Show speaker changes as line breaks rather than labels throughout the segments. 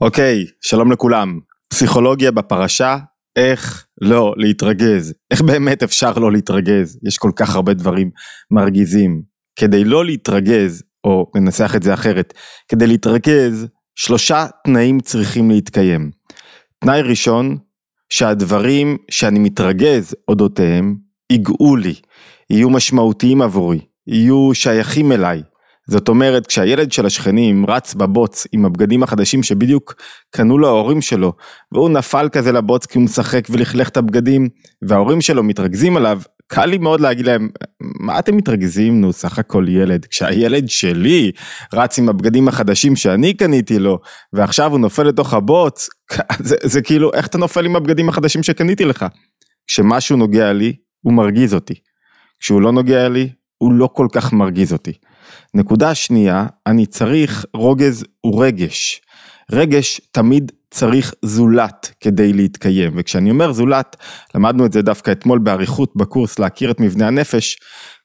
אוקיי, שלום לכולם. פסיכולוגיה בפרשה, איך לא להתרגז. איך באמת אפשר לא להתרגז? יש כל כך הרבה דברים מרגיזים. כדי לא להתרגז, או ננסח את זה אחרת, כדי להתרגז, שלושה תנאים צריכים להתקיים. תנאי ראשון, שהדברים שאני מתרגז אודותיהם, ייגעו לי, יהיו משמעותיים עבורי, יהיו שייכים אליי. זאת אומרת, כשהילד של השכנים רץ בבוץ עם הבגדים החדשים שבדיוק קנו לו ההורים שלו, והוא נפל כזה לבוץ כי הוא משחק ולכלך את הבגדים, וההורים שלו מתרכזים עליו, קל לי מאוד להגיד להם, מה אתם מתרכזים? נו, סך הכל ילד. כשהילד שלי רץ עם הבגדים החדשים שאני קניתי לו, ועכשיו הוא נופל לתוך הבוץ, זה, זה כאילו, איך אתה נופל עם הבגדים החדשים שקניתי לך? כשמשהו נוגע לי, הוא מרגיז אותי. כשהוא לא נוגע לי, הוא לא כל כך מרגיז אותי. נקודה שנייה, אני צריך רוגז ורגש. רגש תמיד צריך זולת כדי להתקיים, וכשאני אומר זולת, למדנו את זה דווקא אתמול באריכות בקורס להכיר את מבנה הנפש,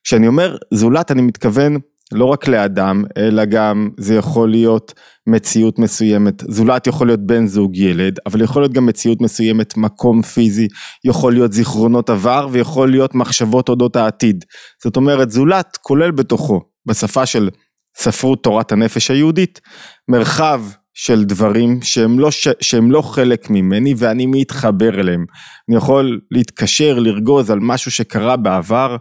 כשאני אומר זולת אני מתכוון לא רק לאדם, אלא גם זה יכול להיות מציאות מסוימת, זולת יכול להיות בן זוג ילד, אבל יכול להיות גם מציאות מסוימת, מקום פיזי, יכול להיות זיכרונות עבר ויכול להיות מחשבות אודות העתיד. זאת אומרת זולת כולל בתוכו, בשפה של ספרות תורת הנפש היהודית, מרחב של דברים שהם לא, ש... שהם לא חלק ממני ואני מתחבר אליהם. אני יכול להתקשר, לרגוז על משהו שקרה בעבר,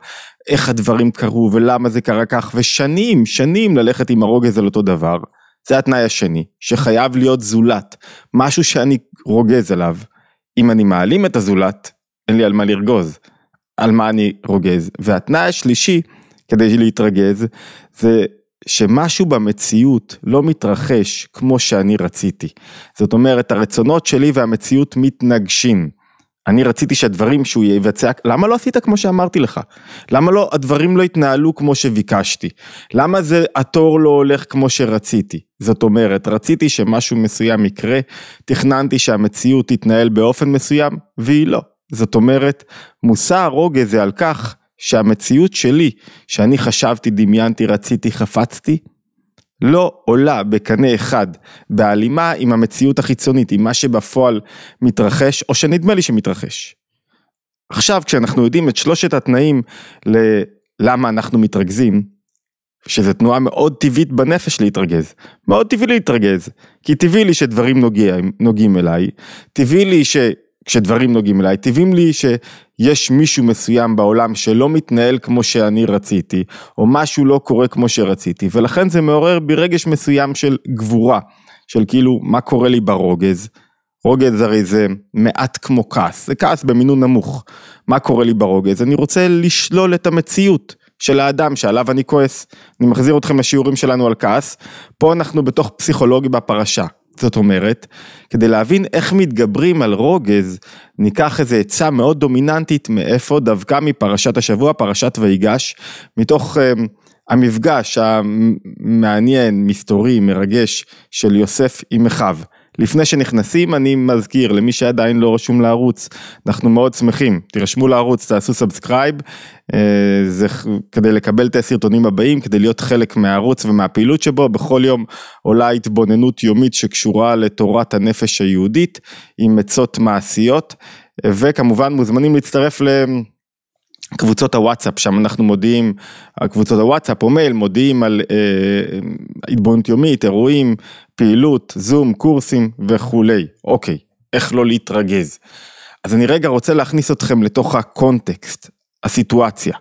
איך הדברים קרו ולמה זה קרה כך, ושנים, שנים ללכת עם הרוגז על אותו דבר. זה התנאי השני, שחייב להיות זולת, משהו שאני רוגז עליו. אם אני מעלים את הזולת, אין לי על מה לרגוז, על מה אני רוגז. והתנאי השלישי, כדי להתרגז, זה שמשהו במציאות לא מתרחש כמו שאני רציתי. זאת אומרת, הרצונות שלי והמציאות מתנגשים. אני רציתי שהדברים שהוא יבצע, למה לא עשית כמו שאמרתי לך? למה לא, הדברים לא התנהלו כמו שביקשתי? למה זה, התור לא הולך כמו שרציתי? זאת אומרת, רציתי שמשהו מסוים יקרה, תכננתי שהמציאות תתנהל באופן מסוים, והיא לא. זאת אומרת, מושא הרוגז זה על כך שהמציאות שלי, שאני חשבתי, דמיינתי, רציתי, חפצתי, לא עולה בקנה אחד בהלימה עם המציאות החיצונית, עם מה שבפועל מתרחש, או שנדמה לי שמתרחש. עכשיו, כשאנחנו יודעים את שלושת התנאים ללמה אנחנו מתרגזים, שזו תנועה מאוד טבעית בנפש להתרגז, מאוד טבעי להתרגז, כי טבעי לי שדברים נוגעים, נוגעים אליי, טבעי לי ש... כשדברים נוגעים אליי, טבעים לי שיש מישהו מסוים בעולם שלא מתנהל כמו שאני רציתי, או משהו לא קורה כמו שרציתי, ולכן זה מעורר בי רגש מסוים של גבורה, של כאילו מה קורה לי ברוגז, רוגז הרי זה מעט כמו כעס, זה כעס במינון נמוך, מה קורה לי ברוגז, אני רוצה לשלול את המציאות. של האדם שעליו אני כועס. אני מחזיר אתכם לשיעורים שלנו על כעס, פה אנחנו בתוך פסיכולוגיה בפרשה. זאת אומרת, כדי להבין איך מתגברים על רוגז, ניקח איזה עצה מאוד דומיננטית מאיפה דווקא מפרשת השבוע, פרשת ויגש, מתוך uh, המפגש המעניין, מסתורי, מרגש של יוסף עם אחיו. לפני שנכנסים אני מזכיר למי שעדיין לא רשום לערוץ, אנחנו מאוד שמחים, תירשמו לערוץ, תעשו subscribe, אה, זה כדי לקבל את הסרטונים הבאים, כדי להיות חלק מהערוץ ומהפעילות שבו, בכל יום עולה התבוננות יומית שקשורה לתורת הנפש היהודית עם עצות מעשיות, וכמובן מוזמנים להצטרף ל... קבוצות הוואטסאפ, שם אנחנו מודיעים, קבוצות הוואטסאפ או מייל, מודיעים על אה, התבוננות יומית, אירועים, פעילות, זום, קורסים וכולי. אוקיי, איך לא להתרגז. אז אני רגע רוצה להכניס אתכם לתוך הקונטקסט, הסיטואציה.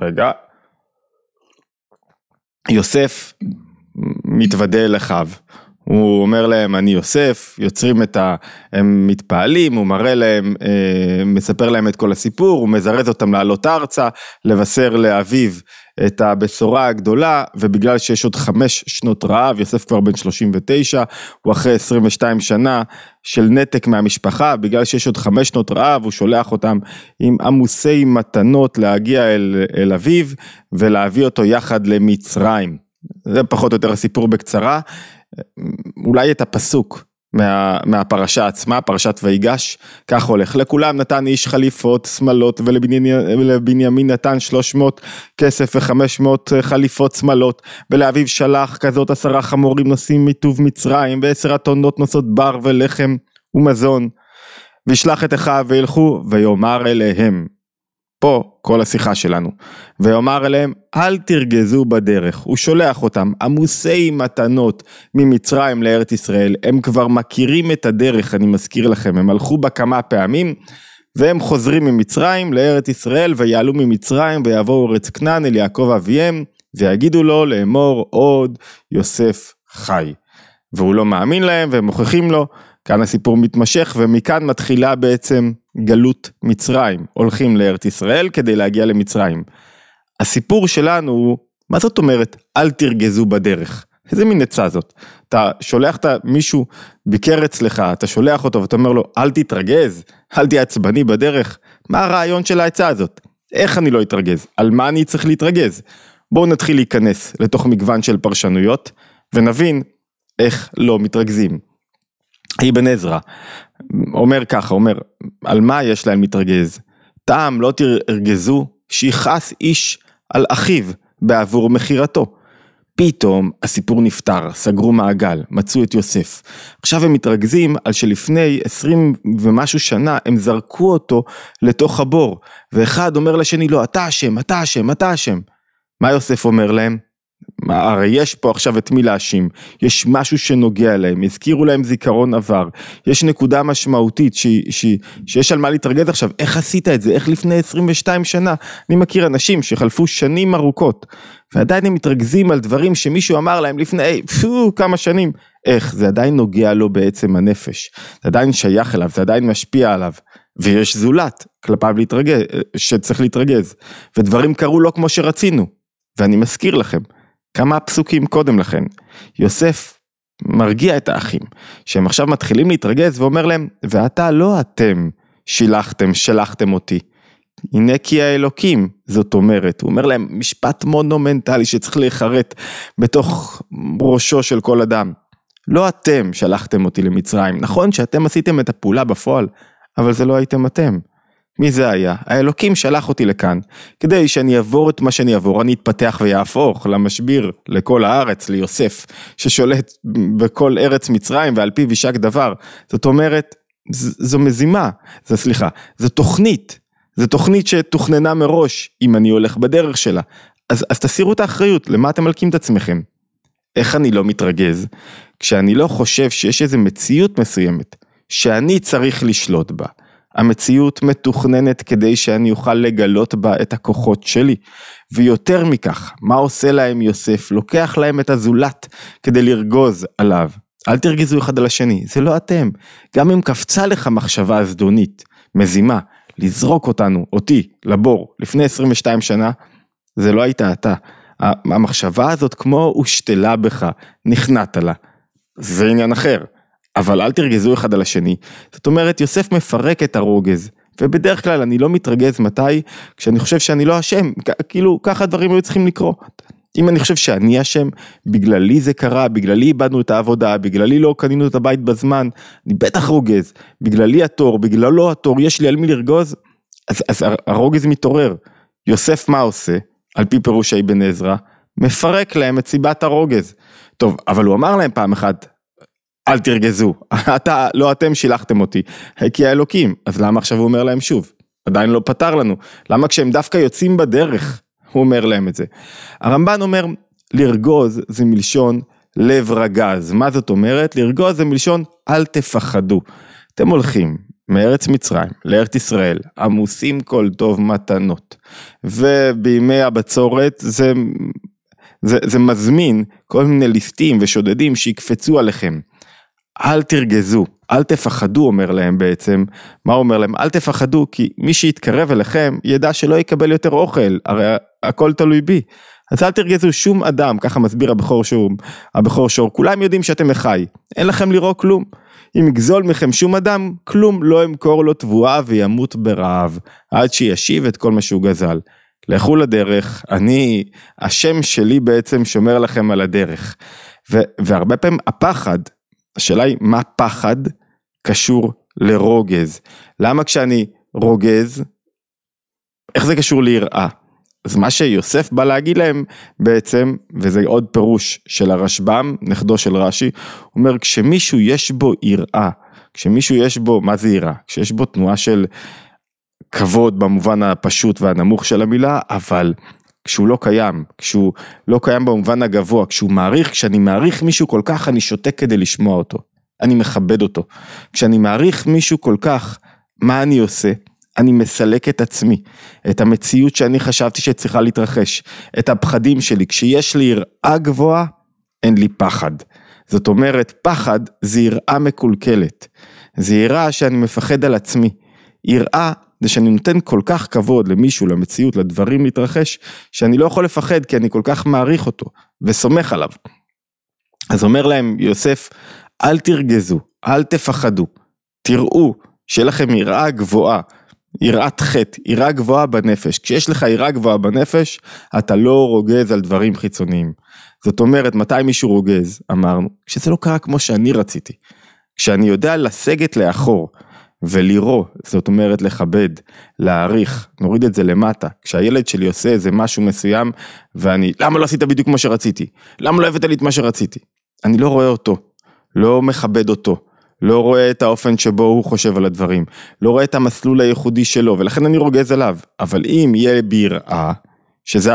רגע. יוסף מתוודה אל אחיו. הוא אומר להם אני יוסף, יוצרים את ה... הם מתפעלים, הוא מראה להם, אה, מספר להם את כל הסיפור, הוא מזרז אותם לעלות ארצה, לבשר לאביו את הבשורה הגדולה, ובגלל שיש עוד חמש שנות רעב, יוסף כבר בן 39, הוא אחרי 22 שנה של נתק מהמשפחה, בגלל שיש עוד חמש שנות רעב, הוא שולח אותם עם עמוסי מתנות להגיע אל, אל אביו, ולהביא אותו יחד למצרים. זה פחות או יותר הסיפור בקצרה. אולי את הפסוק מה, מהפרשה עצמה, פרשת ויגש, כך הולך. לכולם נתן איש חליפות, שמלות, ולבנימין נתן 300 כסף ו-500 חליפות שמלות, ולאביו שלח כזאת עשרה חמורים נושאים מטוב מצרים, ועשר אתונות נושאות בר ולחם ומזון. וישלח את אחיו וילכו ויאמר אליהם. פה כל השיחה שלנו. ויאמר אליהם אל תרגזו בדרך. הוא שולח אותם עמוסי מתנות ממצרים לארץ ישראל. הם כבר מכירים את הדרך אני מזכיר לכם. הם הלכו בה כמה פעמים. והם חוזרים ממצרים לארץ ישראל ויעלו ממצרים ויבואו ארץ כנען אל יעקב אביהם ויגידו לו לאמור עוד יוסף חי. והוא לא מאמין להם והם מוכיחים לו כאן הסיפור מתמשך ומכאן מתחילה בעצם גלות מצרים, הולכים לארץ ישראל כדי להגיע למצרים. הסיפור שלנו הוא, מה זאת אומרת אל תרגזו בדרך? איזה מין עצה זאת? אתה שולח את מישהו ביקר אצלך, אתה שולח אותו ואתה אומר לו אל תתרגז, אל תהיה עצבני בדרך, מה הרעיון של העצה הזאת? איך אני לא אתרגז? על מה אני צריך להתרגז? בואו נתחיל להיכנס לתוך מגוון של פרשנויות ונבין איך לא מתרגזים. אבן עזרא אומר ככה, אומר, על מה יש להם להתרגז? טעם לא תרגזו שיכעס איש על אחיו בעבור מכירתו. פתאום הסיפור נפתר, סגרו מעגל, מצאו את יוסף. עכשיו הם מתרכזים על שלפני עשרים ומשהו שנה הם זרקו אותו לתוך הבור, ואחד אומר לשני לא, אתה אשם, אתה אשם, אתה אשם. מה יוסף אומר להם? הרי יש פה עכשיו את מי להאשים, יש משהו שנוגע להם, הזכירו להם זיכרון עבר, יש נקודה משמעותית ש, ש, שיש על מה להתרגז עכשיו, איך עשית את זה, איך לפני 22 שנה, אני מכיר אנשים שחלפו שנים ארוכות, ועדיין הם מתרכזים על דברים שמישהו אמר להם לפני פו, כמה שנים, איך, זה עדיין נוגע לו בעצם הנפש, זה עדיין שייך אליו, זה עדיין משפיע עליו, ויש זולת כלפיו להתרגז, שצריך להתרגז, ודברים קרו לא כמו שרצינו, ואני מזכיר לכם, כמה פסוקים קודם לכן, יוסף מרגיע את האחים, שהם עכשיו מתחילים להתרגז ואומר להם, ואתה לא אתם שילחתם, שלחתם אותי. הנה כי האלוקים, זאת אומרת, הוא אומר להם משפט מונומנטלי שצריך להיחרט בתוך ראשו של כל אדם. לא אתם שלחתם אותי למצרים, נכון שאתם עשיתם את הפעולה בפועל, אבל זה לא הייתם אתם. מי זה היה? האלוקים שלח אותי לכאן, כדי שאני אעבור את מה שאני אעבור, אני אתפתח ויהפוך למשביר לכל הארץ, ליוסף, ששולט בכל ארץ מצרים ועל פיו יישק דבר. זאת אומרת, זו מזימה, זו סליחה, זו תוכנית, זו תוכנית שתוכננה מראש, אם אני הולך בדרך שלה. אז, אז תסירו את האחריות, למה אתם מלקים את עצמכם? איך אני לא מתרגז? כשאני לא חושב שיש איזו מציאות מסוימת, שאני צריך לשלוט בה. המציאות מתוכננת כדי שאני אוכל לגלות בה את הכוחות שלי. ויותר מכך, מה עושה להם יוסף? לוקח להם את הזולת כדי לרגוז עליו. אל תרגזו אחד על השני, זה לא אתם. גם אם קפצה לך מחשבה זדונית, מזימה, לזרוק אותנו, אותי, לבור, לפני 22 שנה, זה לא היית אתה. המחשבה הזאת כמו הושתלה בך, נכנעת לה. זה עניין אחר. אבל אל תרגזו אחד על השני. זאת אומרת, יוסף מפרק את הרוגז. ובדרך כלל אני לא מתרגז מתי? כשאני חושב שאני לא אשם, כאילו ככה דברים היו צריכים לקרות. אם אני חושב שאני אשם, בגללי זה קרה, בגללי איבדנו את העבודה, בגללי לא קנינו את הבית בזמן, אני בטח רוגז, בגללי התור, בגללו התור, יש לי על מי לרגוז, אז, אז הרוגז מתעורר. יוסף מה עושה? על פי פירוש אבן עזרא, מפרק להם את סיבת הרוגז. טוב, אבל הוא אמר להם פעם אחת, אל תרגזו, אתה, לא אתם שילחתם אותי, כי האלוקים, אז למה עכשיו הוא אומר להם שוב? עדיין לא פתר לנו, למה כשהם דווקא יוצאים בדרך, הוא אומר להם את זה. הרמב"ן אומר, לרגוז זה מלשון לב רגז, מה זאת אומרת? לרגוז זה מלשון אל תפחדו. אתם הולכים מארץ מצרים לארץ ישראל, עמוסים כל טוב מתנות, ובימי הבצורת זה, זה, זה מזמין כל מיני ליסטים ושודדים שיקפצו עליכם. אל תרגזו, אל תפחדו אומר להם בעצם, מה הוא אומר להם? אל תפחדו כי מי שיתקרב אליכם ידע שלא יקבל יותר אוכל, הרי הכל תלוי בי. אז אל תרגזו שום אדם, ככה מסביר הבכור שור, הבכור שור, כולם יודעים שאתם אחי, אין לכם לראות כלום. אם יגזול מכם שום אדם, כלום לא אמכור לו תבואה וימות ברעב, עד שישיב את כל מה שהוא גזל. לכו לדרך, אני, השם שלי בעצם שומר לכם על הדרך. ו- והרבה פעמים הפחד השאלה היא מה פחד קשור לרוגז? למה כשאני רוגז, איך זה קשור ליראה? אז מה שיוסף בא להגיד להם בעצם, וזה עוד פירוש של הרשב"ם, נכדו של רש"י, הוא אומר כשמישהו יש בו יראה, כשמישהו יש בו, מה זה יראה? כשיש בו תנועה של כבוד במובן הפשוט והנמוך של המילה, אבל כשהוא לא קיים, כשהוא לא קיים במובן הגבוה, כשהוא מעריך, כשאני מעריך מישהו כל כך אני שותק כדי לשמוע אותו, אני מכבד אותו. כשאני מעריך מישהו כל כך, מה אני עושה? אני מסלק את עצמי, את המציאות שאני חשבתי שצריכה להתרחש, את הפחדים שלי. כשיש לי יראה גבוהה, אין לי פחד. זאת אומרת, פחד זה יראה מקולקלת. זה יראה שאני מפחד על עצמי. יראה זה שאני נותן כל כך כבוד למישהו, למציאות, לדברים להתרחש, שאני לא יכול לפחד כי אני כל כך מעריך אותו וסומך עליו. אז אומר להם יוסף, אל תרגזו, אל תפחדו, תראו שיהיה לכם יראה גבוהה, יראת חטא, יראה גבוהה בנפש. כשיש לך יראה גבוהה בנפש, אתה לא רוגז על דברים חיצוניים. זאת אומרת, מתי מישהו רוגז, אמרנו, כשזה לא קרה כמו שאני רציתי. כשאני יודע לסגת לאחור ולירו, זאת אומרת לכבד, להעריך, נוריד את זה למטה. כשהילד שלי עושה איזה משהו מסוים, ואני, למה לא עשית בדיוק כמו שרציתי? למה לא הבאת לי את מה שרציתי? אני לא רואה אותו, לא מכבד אותו. לא רואה את האופן שבו הוא חושב על הדברים, לא רואה את המסלול הייחודי שלו, ולכן אני רוגז עליו. אבל אם יהיה בי יראה, שזה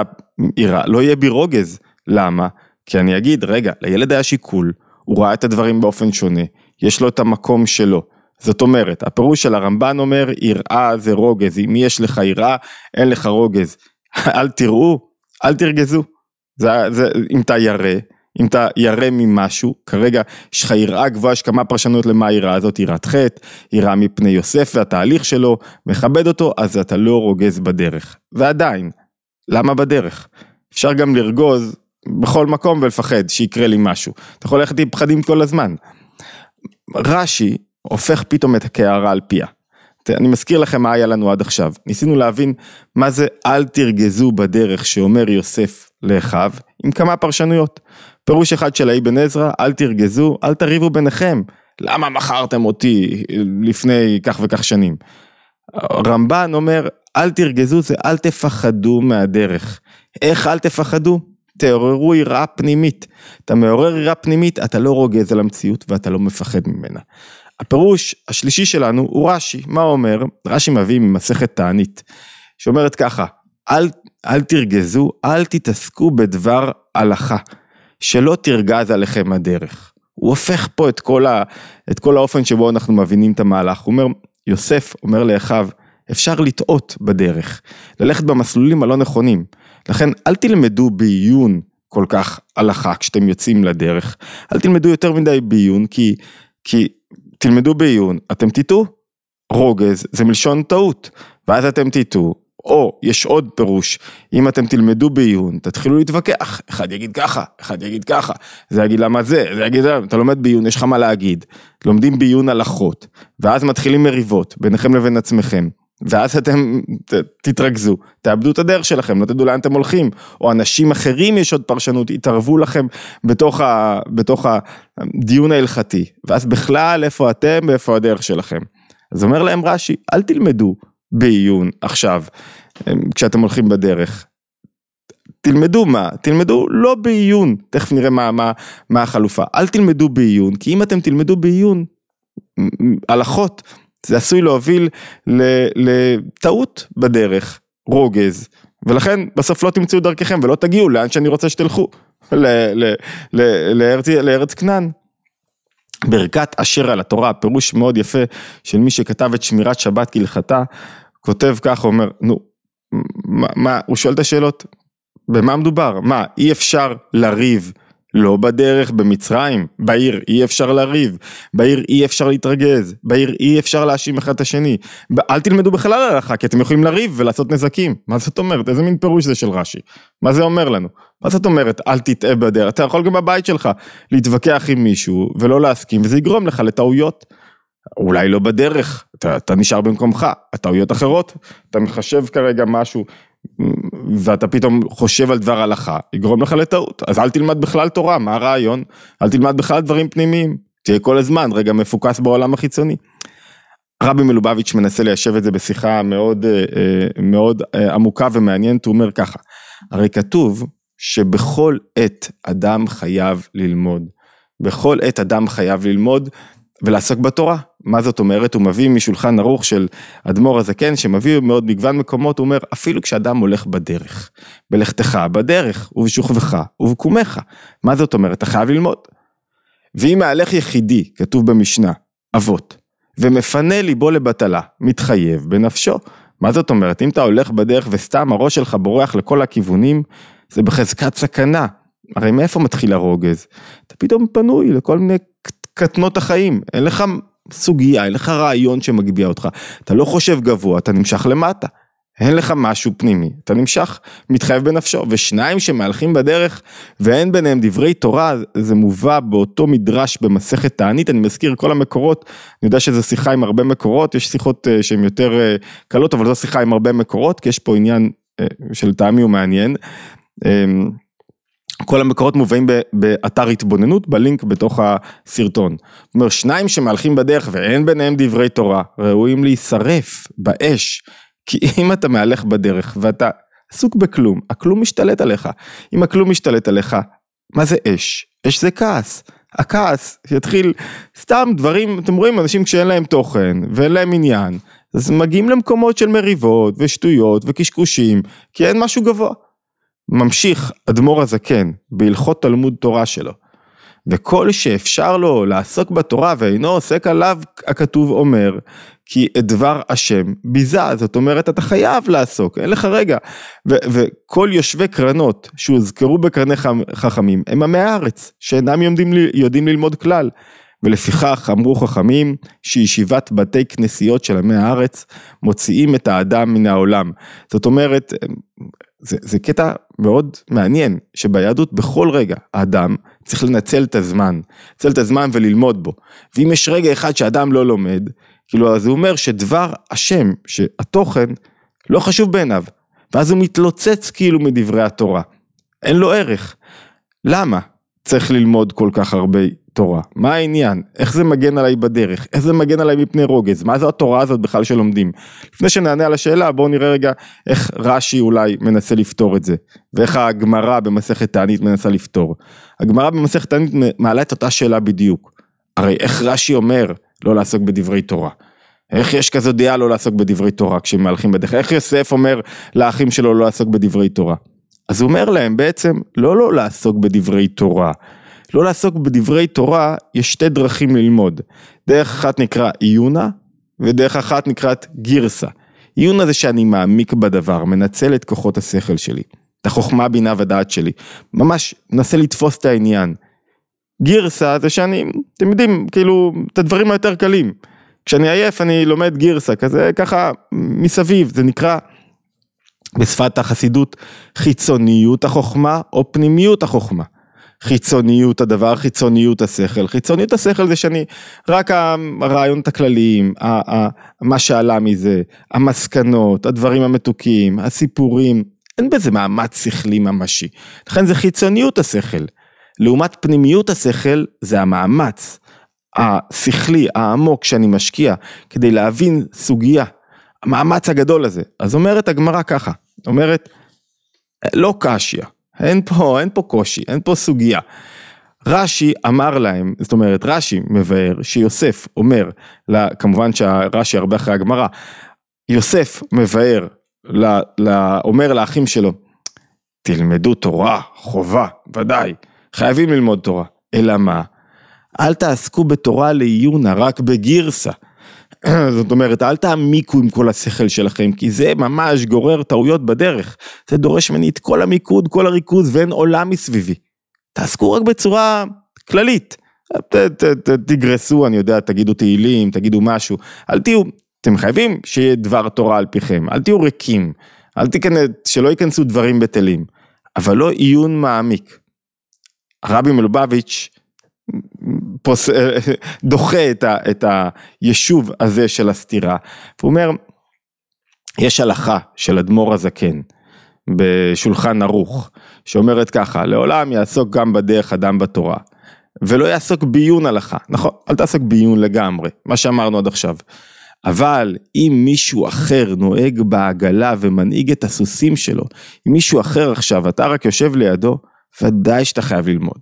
היראה, לא יהיה בי רוגז. למה? כי אני אגיד, רגע, לילד היה שיקול, הוא ראה את הדברים באופן שונה, יש לו את המקום שלו. זאת אומרת, הפירוש של הרמב"ן אומר, יראה זה רוגז, אם יש לך יראה, אין לך רוגז. אל תראו, אל תרגזו. זה, זה, אם אתה ירא, אם אתה ירא ממשהו, כרגע יש לך יראה גבוהה, יש כמה פרשנויות למה היראה הזאת, יראת חטא, יראה מפני יוסף והתהליך שלו, מכבד אותו, אז אתה לא רוגז בדרך. ועדיין, למה בדרך? אפשר גם לרגוז בכל מקום ולפחד שיקרה לי משהו. אתה יכול ללכת עם פחדים כל הזמן. רש"י הופך פתאום את הקערה על פיה. אני מזכיר לכם מה היה לנו עד עכשיו. ניסינו להבין מה זה אל תרגזו בדרך שאומר יוסף לאחיו, עם כמה פרשנויות. פירוש אחד של האבן עזרא, אל תרגזו, אל תריבו ביניכם. למה מכרתם אותי לפני כך וכך שנים? רמב"ן אומר, אל תרגזו זה אל תפחדו מהדרך. איך אל תפחדו? תעוררו יראה פנימית. אתה מעורר יראה פנימית, אתה לא רוגז על המציאות ואתה לא מפחד ממנה. הפירוש השלישי שלנו הוא רש"י, מה אומר? רש"י מביא ממסכת תענית, שאומרת ככה, אל, אל תרגזו, אל תתעסקו בדבר הלכה, שלא תרגז עליכם הדרך. הוא הופך פה את כל, ה, את כל האופן שבו אנחנו מבינים את המהלך, הוא אומר, יוסף אומר לאחיו, אפשר לטעות בדרך, ללכת במסלולים הלא נכונים, לכן אל תלמדו בעיון כל כך הלכה כשאתם יוצאים לדרך, אל תלמדו יותר מדי בעיון כי, כי תלמדו בעיון, אתם תטעו. רוגז זה מלשון טעות, ואז אתם תטעו, או יש עוד פירוש, אם אתם תלמדו בעיון, תתחילו להתווכח, אחד יגיד ככה, אחד יגיד ככה, זה יגיד למה זה, זה יגיד למה, אתה לומד בעיון, יש לך מה להגיד, לומדים בעיון הלכות, ואז מתחילים מריבות ביניכם לבין עצמכם, ואז אתם תתרכזו, תאבדו את הדרך שלכם, לא תדעו לאן אתם הולכים, או אנשים אחרים יש עוד פרשנות, יתערבו לכם בתוך, ה, בתוך הדיון ההלכתי, ואז בכלל איפה אתם ואיפה הדרך שלכם. אז אומר להם רש"י, אל תלמדו בעיון עכשיו, כשאתם הולכים בדרך. תלמדו מה? תלמדו לא בעיון, תכף נראה מה, מה, מה החלופה, אל תלמדו בעיון, כי אם אתם תלמדו בעיון, הלכות, זה עשוי להוביל לטעות בדרך, רוגז, ולכן בסוף לא תמצאו דרככם ולא תגיעו לאן שאני רוצה שתלכו, לארץ, לארץ כנען. ברכת אשר על התורה, פירוש מאוד יפה של מי שכתב את שמירת שבת כהלכתה, כותב ככה, אומר, נו, מה, מה, הוא שואל את השאלות, במה מדובר? מה, אי אפשר לריב לא בדרך במצרים, בעיר אי אפשר לריב, בעיר אי אפשר להתרגז, בעיר אי אפשר להאשים אחד את השני, אל תלמדו בכלל הלכה כי אתם יכולים לריב ולעשות נזקים, מה זאת אומרת, איזה מין פירוש זה של רש"י, מה זה אומר לנו, מה זאת אומרת? אל תטעה בדרך, אתה יכול גם בבית שלך להתווכח עם מישהו ולא להסכים וזה יגרום לך לטעויות, אולי לא בדרך, אתה, אתה נשאר במקומך, הטעויות אחרות, אתה מחשב כרגע משהו ואתה פתאום חושב על דבר הלכה, יגרום לך לטעות. אז אל תלמד בכלל תורה, מה הרעיון? אל תלמד בכלל דברים פנימיים. תהיה כל הזמן רגע מפוקס בעולם החיצוני. רבי מלובביץ' מנסה ליישב את זה בשיחה מאוד, מאוד עמוקה ומעניינת, הוא אומר ככה, הרי כתוב שבכל עת אדם חייב ללמוד. בכל עת אדם חייב ללמוד ולעסוק בתורה. מה זאת אומרת? הוא מביא משולחן ערוך של אדמו"ר הזקן, שמביא מאוד מגוון מקומות, הוא אומר, אפילו כשאדם הולך בדרך, בלכתך בדרך, ובשוכבך, ובקומך. מה זאת אומרת? אתה חייב ללמוד. ואם מהלך יחידי, כתוב במשנה, אבות, ומפנה ליבו לבטלה, מתחייב בנפשו. מה זאת אומרת? אם אתה הולך בדרך וסתם הראש שלך בורח לכל הכיוונים, זה בחזקת סכנה. הרי מאיפה מתחיל הרוגז? אתה פתאום פנוי לכל מיני קטנות החיים, אין לך סוגיה, אין לך רעיון שמגביה אותך, אתה לא חושב גבוה, אתה נמשך למטה. אין לך משהו פנימי, אתה נמשך, מתחייב בנפשו, ושניים שמהלכים בדרך ואין ביניהם דברי תורה, זה מובא באותו מדרש במסכת תענית, אני מזכיר כל המקורות, אני יודע שזו שיחה עם הרבה מקורות, יש שיחות אה, שהן יותר אה, קלות, אבל זו שיחה עם הרבה מקורות, כי יש פה עניין אה, של טעמי הוא מעניין. כל המקורות מובאים באתר התבוננות, בלינק בתוך הסרטון. זאת אומרת, שניים שמהלכים בדרך ואין ביניהם דברי תורה, ראויים להישרף באש. כי אם אתה מהלך בדרך ואתה עסוק בכלום, הכלום משתלט עליך. אם הכלום משתלט עליך, מה זה אש? אש זה כעס. הכעס יתחיל סתם דברים, אתם רואים אנשים כשאין להם תוכן ואין להם עניין, אז מגיעים למקומות של מריבות ושטויות וקשקושים, כי אין משהו גבוה. ממשיך אדמו"ר הזקן בהלכות תלמוד תורה שלו, וכל שאפשר לו לעסוק בתורה ואינו עוסק עליו, הכתוב אומר, כי את דבר השם ביזה, זאת אומרת אתה חייב לעסוק, אין לך רגע. וכל יושבי קרנות שהוזכרו בקרני חכמים הם עמי הארץ, שאינם יודעים, יודעים ללמוד כלל. ולפיכך אמרו חכמים שישיבת בתי כנסיות של עמי הארץ מוציאים את האדם מן העולם. זאת אומרת, זה, זה קטע מאוד מעניין, שביהדות בכל רגע האדם צריך לנצל את הזמן, לנצל את הזמן וללמוד בו. ואם יש רגע אחד שאדם לא לומד, כאילו אז הוא אומר שדבר השם, שהתוכן, לא חשוב בעיניו. ואז הוא מתלוצץ כאילו מדברי התורה. אין לו ערך. למה צריך ללמוד כל כך הרבה תורה? מה העניין? איך זה מגן עליי בדרך? איך זה מגן עליי מפני רוגז? מה זו התורה הזאת בכלל שלומדים? לפני שנענה על השאלה בואו נראה רגע איך רש"י אולי מנסה לפתור את זה ואיך הגמרא במסכת תענית מנסה לפתור. הגמרא במסכת תענית מעלה את אותה שאלה בדיוק. הרי איך רש"י אומר לא לעסוק בדברי תורה? איך יש כזו דעה לא לעסוק בדברי תורה כשהם מהלכים בדרך? איך יוסף אומר לאחים שלו לא לעסוק בדברי תורה? אז הוא אומר להם בעצם לא לא לעסוק בדברי תורה. לא לעסוק בדברי תורה, יש שתי דרכים ללמוד. דרך אחת נקרא עיונה, ודרך אחת נקראת גירסה. עיונה זה שאני מעמיק בדבר, מנצל את כוחות השכל שלי, את החוכמה, בינה ודעת שלי. ממש מנסה לתפוס את העניין. גירסה זה שאני, אתם יודעים, כאילו, את הדברים היותר קלים. כשאני עייף אני לומד גירסה, כזה ככה מסביב, זה נקרא בשפת החסידות חיצוניות החוכמה או פנימיות החוכמה. חיצוניות הדבר, חיצוניות השכל. חיצוניות השכל זה שאני, רק הרעיונות הכלליים, מה שעלה מזה, המסקנות, הדברים המתוקים, הסיפורים, אין בזה מאמץ שכלי ממשי. לכן זה חיצוניות השכל. לעומת פנימיות השכל זה המאמץ השכלי העמוק שאני משקיע כדי להבין סוגיה, המאמץ הגדול הזה. אז אומרת הגמרא ככה, אומרת, לא קשיא, אין פה, אין פה קושי, אין פה סוגיה. רש"י אמר להם, זאת אומרת רש"י מבאר שיוסף אומר, לה, כמובן שהרש"י הרבה אחרי הגמרא, יוסף מבאר, לה, לה, אומר לאחים שלו, תלמדו תורה, חובה, ודאי, חייבים ללמוד תורה, אלא מה? אל תעסקו בתורה לעיונה, רק בגירסה. זאת אומרת, אל תעמיקו עם כל השכל שלכם, כי זה ממש גורר טעויות בדרך. זה דורש ממני את כל המיקוד, כל הריכוז, ואין עולם מסביבי. תעסקו רק בצורה כללית. ת, ת, ת, תגרסו, אני יודע, תגידו תהילים, תגידו משהו. אל תהיו, אתם חייבים שיהיה דבר תורה על פיכם, אל תהיו ריקים, אל תיכנס, שלא ייכנסו דברים בטלים, אבל לא עיון מעמיק. הרבי מלובביץ' פוס... דוחה את, ה, את היישוב הזה של הסתירה. הוא אומר, יש הלכה של אדמו"ר הזקן בשולחן ערוך, שאומרת ככה, לעולם יעסוק גם בדרך אדם בתורה. ולא יעסוק בעיון הלכה, נכון? אל תעסוק בעיון לגמרי, מה שאמרנו עד עכשיו. אבל אם מישהו אחר נוהג בעגלה ומנהיג את הסוסים שלו, אם מישהו אחר עכשיו, אתה רק יושב לידו, ודאי שאתה חייב ללמוד.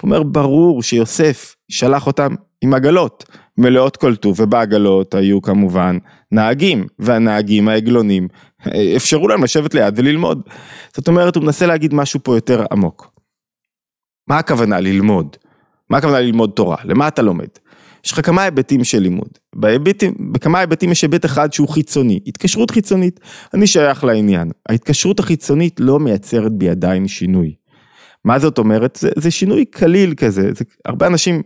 הוא אומר, ברור שיוסף שלח אותם עם עגלות מלאות כל טוב, ובעגלות היו כמובן נהגים, והנהגים העגלונים אפשרו להם לשבת ליד וללמוד. זאת אומרת, הוא מנסה להגיד משהו פה יותר עמוק. מה הכוונה ללמוד? מה הכוונה ללמוד תורה? למה אתה לומד? יש לך כמה היבטים של לימוד. בהיבטים, בכמה היבטים יש היבט אחד שהוא חיצוני, התקשרות חיצונית. אני שייך לעניין. ההתקשרות החיצונית לא מייצרת בי עדיין שינוי. מה זאת אומרת? זה, זה שינוי קליל כזה, זה, הרבה אנשים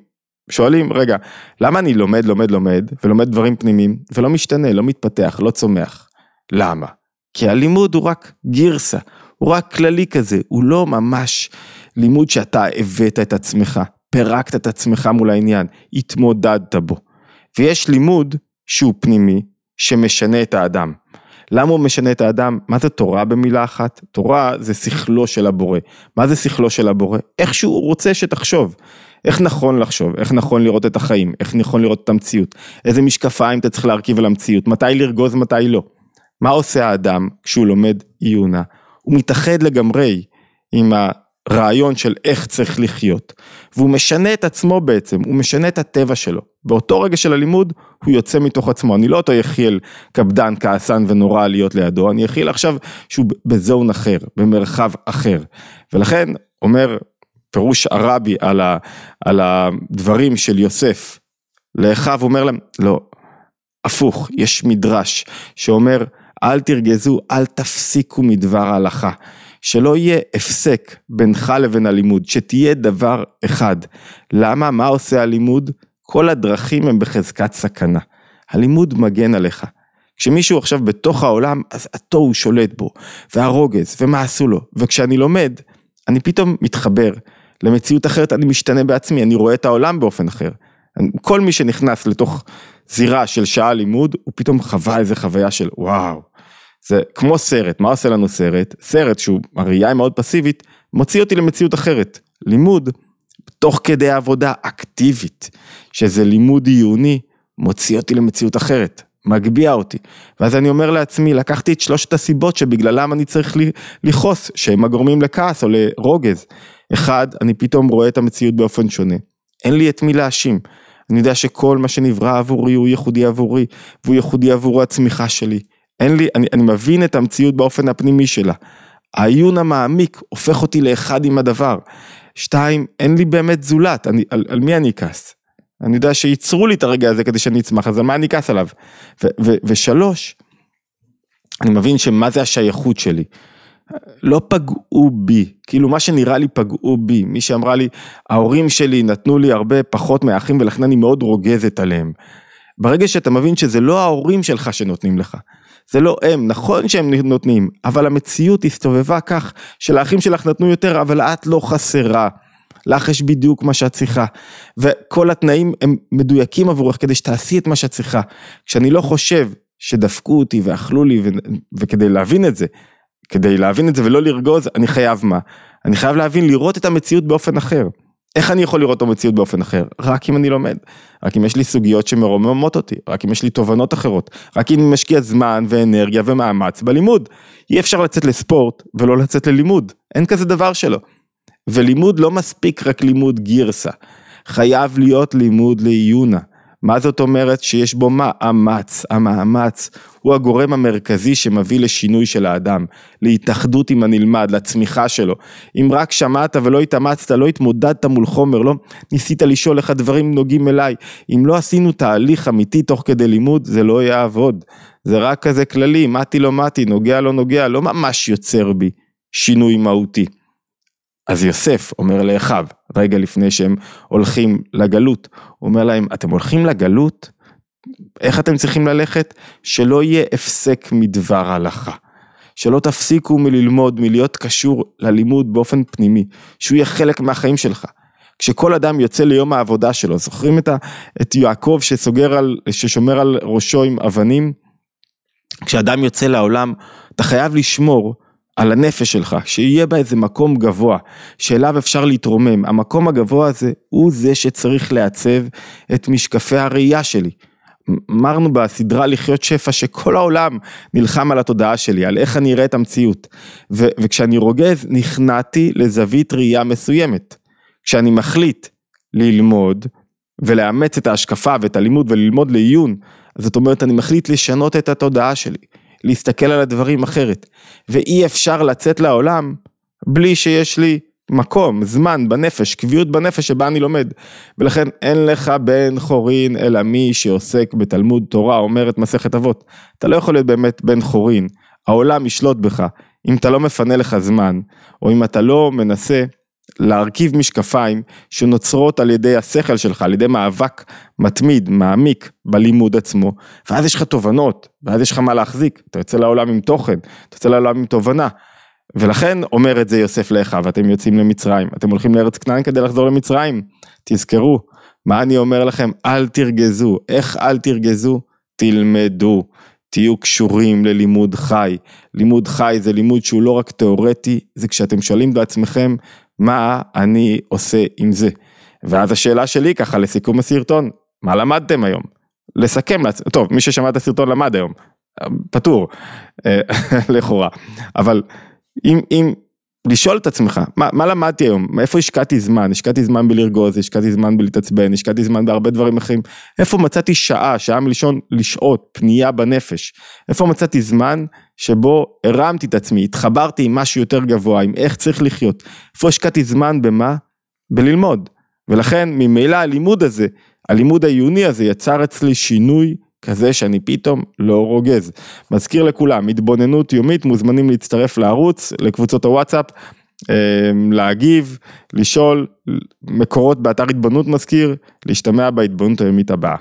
שואלים, רגע, למה אני לומד, לומד, לומד, ולומד דברים פנימיים, ולא משתנה, לא מתפתח, לא צומח? למה? כי הלימוד הוא רק גירסה, הוא רק כללי כזה, הוא לא ממש לימוד שאתה הבאת את עצמך, פירקת את עצמך מול העניין, התמודדת בו. ויש לימוד שהוא פנימי, שמשנה את האדם. למה הוא משנה את האדם? מה זה תורה במילה אחת? תורה זה שכלו של הבורא. מה זה שכלו של הבורא? איך שהוא רוצה שתחשוב. איך נכון לחשוב, איך נכון לראות את החיים, איך נכון לראות את המציאות, איזה משקפיים אתה צריך להרכיב על המציאות, מתי לרגוז, מתי לא. מה עושה האדם כשהוא לומד עיונה? הוא מתאחד לגמרי עם הרעיון של איך צריך לחיות, והוא משנה את עצמו בעצם, הוא משנה את הטבע שלו. באותו רגע של הלימוד, הוא יוצא מתוך עצמו. אני לא אותו יחיאל קפדן, כעסן ונורא להיות לידו, אני יחיאל עכשיו שהוא בזון אחר, במרחב אחר. ולכן, אומר פירוש הרבי על, ה, על הדברים של יוסף לאחיו, אומר להם, לא, הפוך, יש מדרש שאומר, אל תרגזו, אל תפסיקו מדבר ההלכה. שלא יהיה הפסק בינך לבין הלימוד, שתהיה דבר אחד. למה? מה עושה הלימוד? כל הדרכים הם בחזקת סכנה. הלימוד מגן עליך. כשמישהו עכשיו בתוך העולם, אז התוהו שולט בו, והרוגז, ומה עשו לו. וכשאני לומד, אני פתאום מתחבר למציאות אחרת, אני משתנה בעצמי, אני רואה את העולם באופן אחר. כל מי שנכנס לתוך זירה של שעה לימוד, הוא פתאום חווה איזה חוויה של וואו. זה כמו סרט, מה עושה לנו סרט? סרט שהוא, הראייה היא מאוד פסיבית, מוציא אותי למציאות אחרת. לימוד, תוך כדי עבודה אקטיבית, שזה לימוד עיוני, מוציא אותי למציאות אחרת, מגביה אותי. ואז אני אומר לעצמי, לקחתי את שלושת הסיבות שבגללם אני צריך לכעוס, שהם הגורמים לכעס או לרוגז. אחד, אני פתאום רואה את המציאות באופן שונה. אין לי את מי להאשים. אני יודע שכל מה שנברא עבורי הוא ייחודי עבורי, והוא ייחודי עבור הצמיחה שלי. אין לי, אני, אני מבין את המציאות באופן הפנימי שלה. העיון המעמיק הופך אותי לאחד עם הדבר. שתיים, אין לי באמת זולת, אני, על, על מי אני אכעס? אני יודע שייצרו לי את הרגע הזה כדי שאני אצמח, אז על מה אני אכעס עליו? ו, ו, ושלוש, אני מבין שמה זה השייכות שלי. לא פגעו בי, כאילו מה שנראה לי פגעו בי, מי שאמרה לי, ההורים שלי נתנו לי הרבה פחות מהאחים ולכן אני מאוד רוגזת עליהם. ברגע שאתה מבין שזה לא ההורים שלך שנותנים לך, זה לא הם, נכון שהם נותנים, אבל המציאות הסתובבה כך שלאחים שלך נתנו יותר, אבל את לא חסרה. לך יש בדיוק מה שאת צריכה, וכל התנאים הם מדויקים עבורך כדי שתעשי את מה שאת צריכה. כשאני לא חושב שדפקו אותי ואכלו לי, ו... וכדי להבין את זה, כדי להבין את זה ולא לרגוז, אני חייב מה? אני חייב להבין, לראות את המציאות באופן אחר. איך אני יכול לראות את המציאות באופן אחר? רק אם אני לומד. רק אם יש לי סוגיות שמרוממות אותי, רק אם יש לי תובנות אחרות, רק אם אני משקיע זמן ואנרגיה ומאמץ בלימוד. אי אפשר לצאת לספורט ולא לצאת ללימוד, אין כזה דבר שלו. ולימוד לא מספיק רק לימוד גירסה, חייב להיות לימוד לעיונה. מה זאת אומרת שיש בו מאמץ, המאמץ הוא הגורם המרכזי שמביא לשינוי של האדם, להתאחדות עם הנלמד, לצמיחה שלו. אם רק שמעת ולא התאמצת, לא התמודדת מול חומר, לא ניסית לשאול איך הדברים נוגעים אליי, אם לא עשינו תהליך אמיתי תוך כדי לימוד, זה לא יעבוד. זה רק כזה כללי, מתי לא מתי, נוגע לא נוגע, לא ממש יוצר בי שינוי מהותי. אז יוסף אומר לאחיו, רגע לפני שהם הולכים לגלות, הוא אומר להם, אתם הולכים לגלות? איך אתם צריכים ללכת? שלא יהיה הפסק מדבר הלכה. שלא תפסיקו מללמוד, מלהיות קשור ללימוד באופן פנימי, שהוא יהיה חלק מהחיים שלך. כשכל אדם יוצא ליום העבודה שלו, זוכרים את, ה, את יעקב שסוגר על, ששומר על ראשו עם אבנים? כשאדם יוצא לעולם, אתה חייב לשמור על הנפש שלך, שיהיה בה איזה מקום גבוה, שאליו אפשר להתרומם. המקום הגבוה הזה הוא זה שצריך לעצב את משקפי הראייה שלי. אמרנו בסדרה לחיות שפע שכל העולם נלחם על התודעה שלי, על איך אני אראה את המציאות. ו- וכשאני רוגז, נכנעתי לזווית ראייה מסוימת. כשאני מחליט ללמוד ולאמץ את ההשקפה ואת הלימוד וללמוד לעיון, זאת אומרת אני מחליט לשנות את התודעה שלי, להסתכל על הדברים אחרת. ואי אפשר לצאת לעולם בלי שיש לי מקום, זמן בנפש, קביעות בנפש שבה אני לומד. ולכן אין לך בן חורין אלא מי שעוסק בתלמוד תורה, אומרת מסכת אבות. אתה לא יכול להיות באמת בן חורין, העולם ישלוט בך, אם אתה לא מפנה לך זמן, או אם אתה לא מנסה להרכיב משקפיים שנוצרות על ידי השכל שלך, על ידי מאבק מתמיד, מעמיק בלימוד עצמו, ואז יש לך תובנות, ואז יש לך מה להחזיק, אתה יוצא לעולם עם תוכן, אתה יוצא לעולם עם תובנה. ולכן אומר את זה יוסף לאחיו, אתם יוצאים למצרים, אתם הולכים לארץ כנען כדי לחזור למצרים, תזכרו, מה אני אומר לכם, אל תרגזו, איך אל תרגזו? תלמדו, תהיו קשורים ללימוד חי, לימוד חי זה לימוד שהוא לא רק תיאורטי, זה כשאתם שואלים בעצמכם, מה אני עושה עם זה? ואז השאלה שלי ככה לסיכום הסרטון, מה למדתם היום? לסכם, טוב, מי ששמע את הסרטון למד היום, פטור, אה, לכאורה, אבל אם, אם, לשאול את עצמך, מה, מה למדתי היום, מאיפה השקעתי זמן, השקעתי זמן בלרגוז, השקעתי זמן בלהתעצבן, השקעתי זמן בהרבה דברים אחרים, איפה מצאתי שעה, שעה מלשון לשהות, פנייה בנפש, איפה מצאתי זמן שבו הרמתי את עצמי, התחברתי עם משהו יותר גבוה, עם איך צריך לחיות, איפה השקעתי זמן במה? בללמוד, ולכן ממילא הלימוד הזה, הלימוד העיוני הזה יצר אצלי שינוי כזה שאני פתאום לא רוגז. מזכיר לכולם, התבוננות יומית, מוזמנים להצטרף לערוץ, לקבוצות הוואטסאפ, אמ, להגיב, לשאול, מקורות באתר התבוננות מזכיר, להשתמע בהתבוננות היומית הבאה.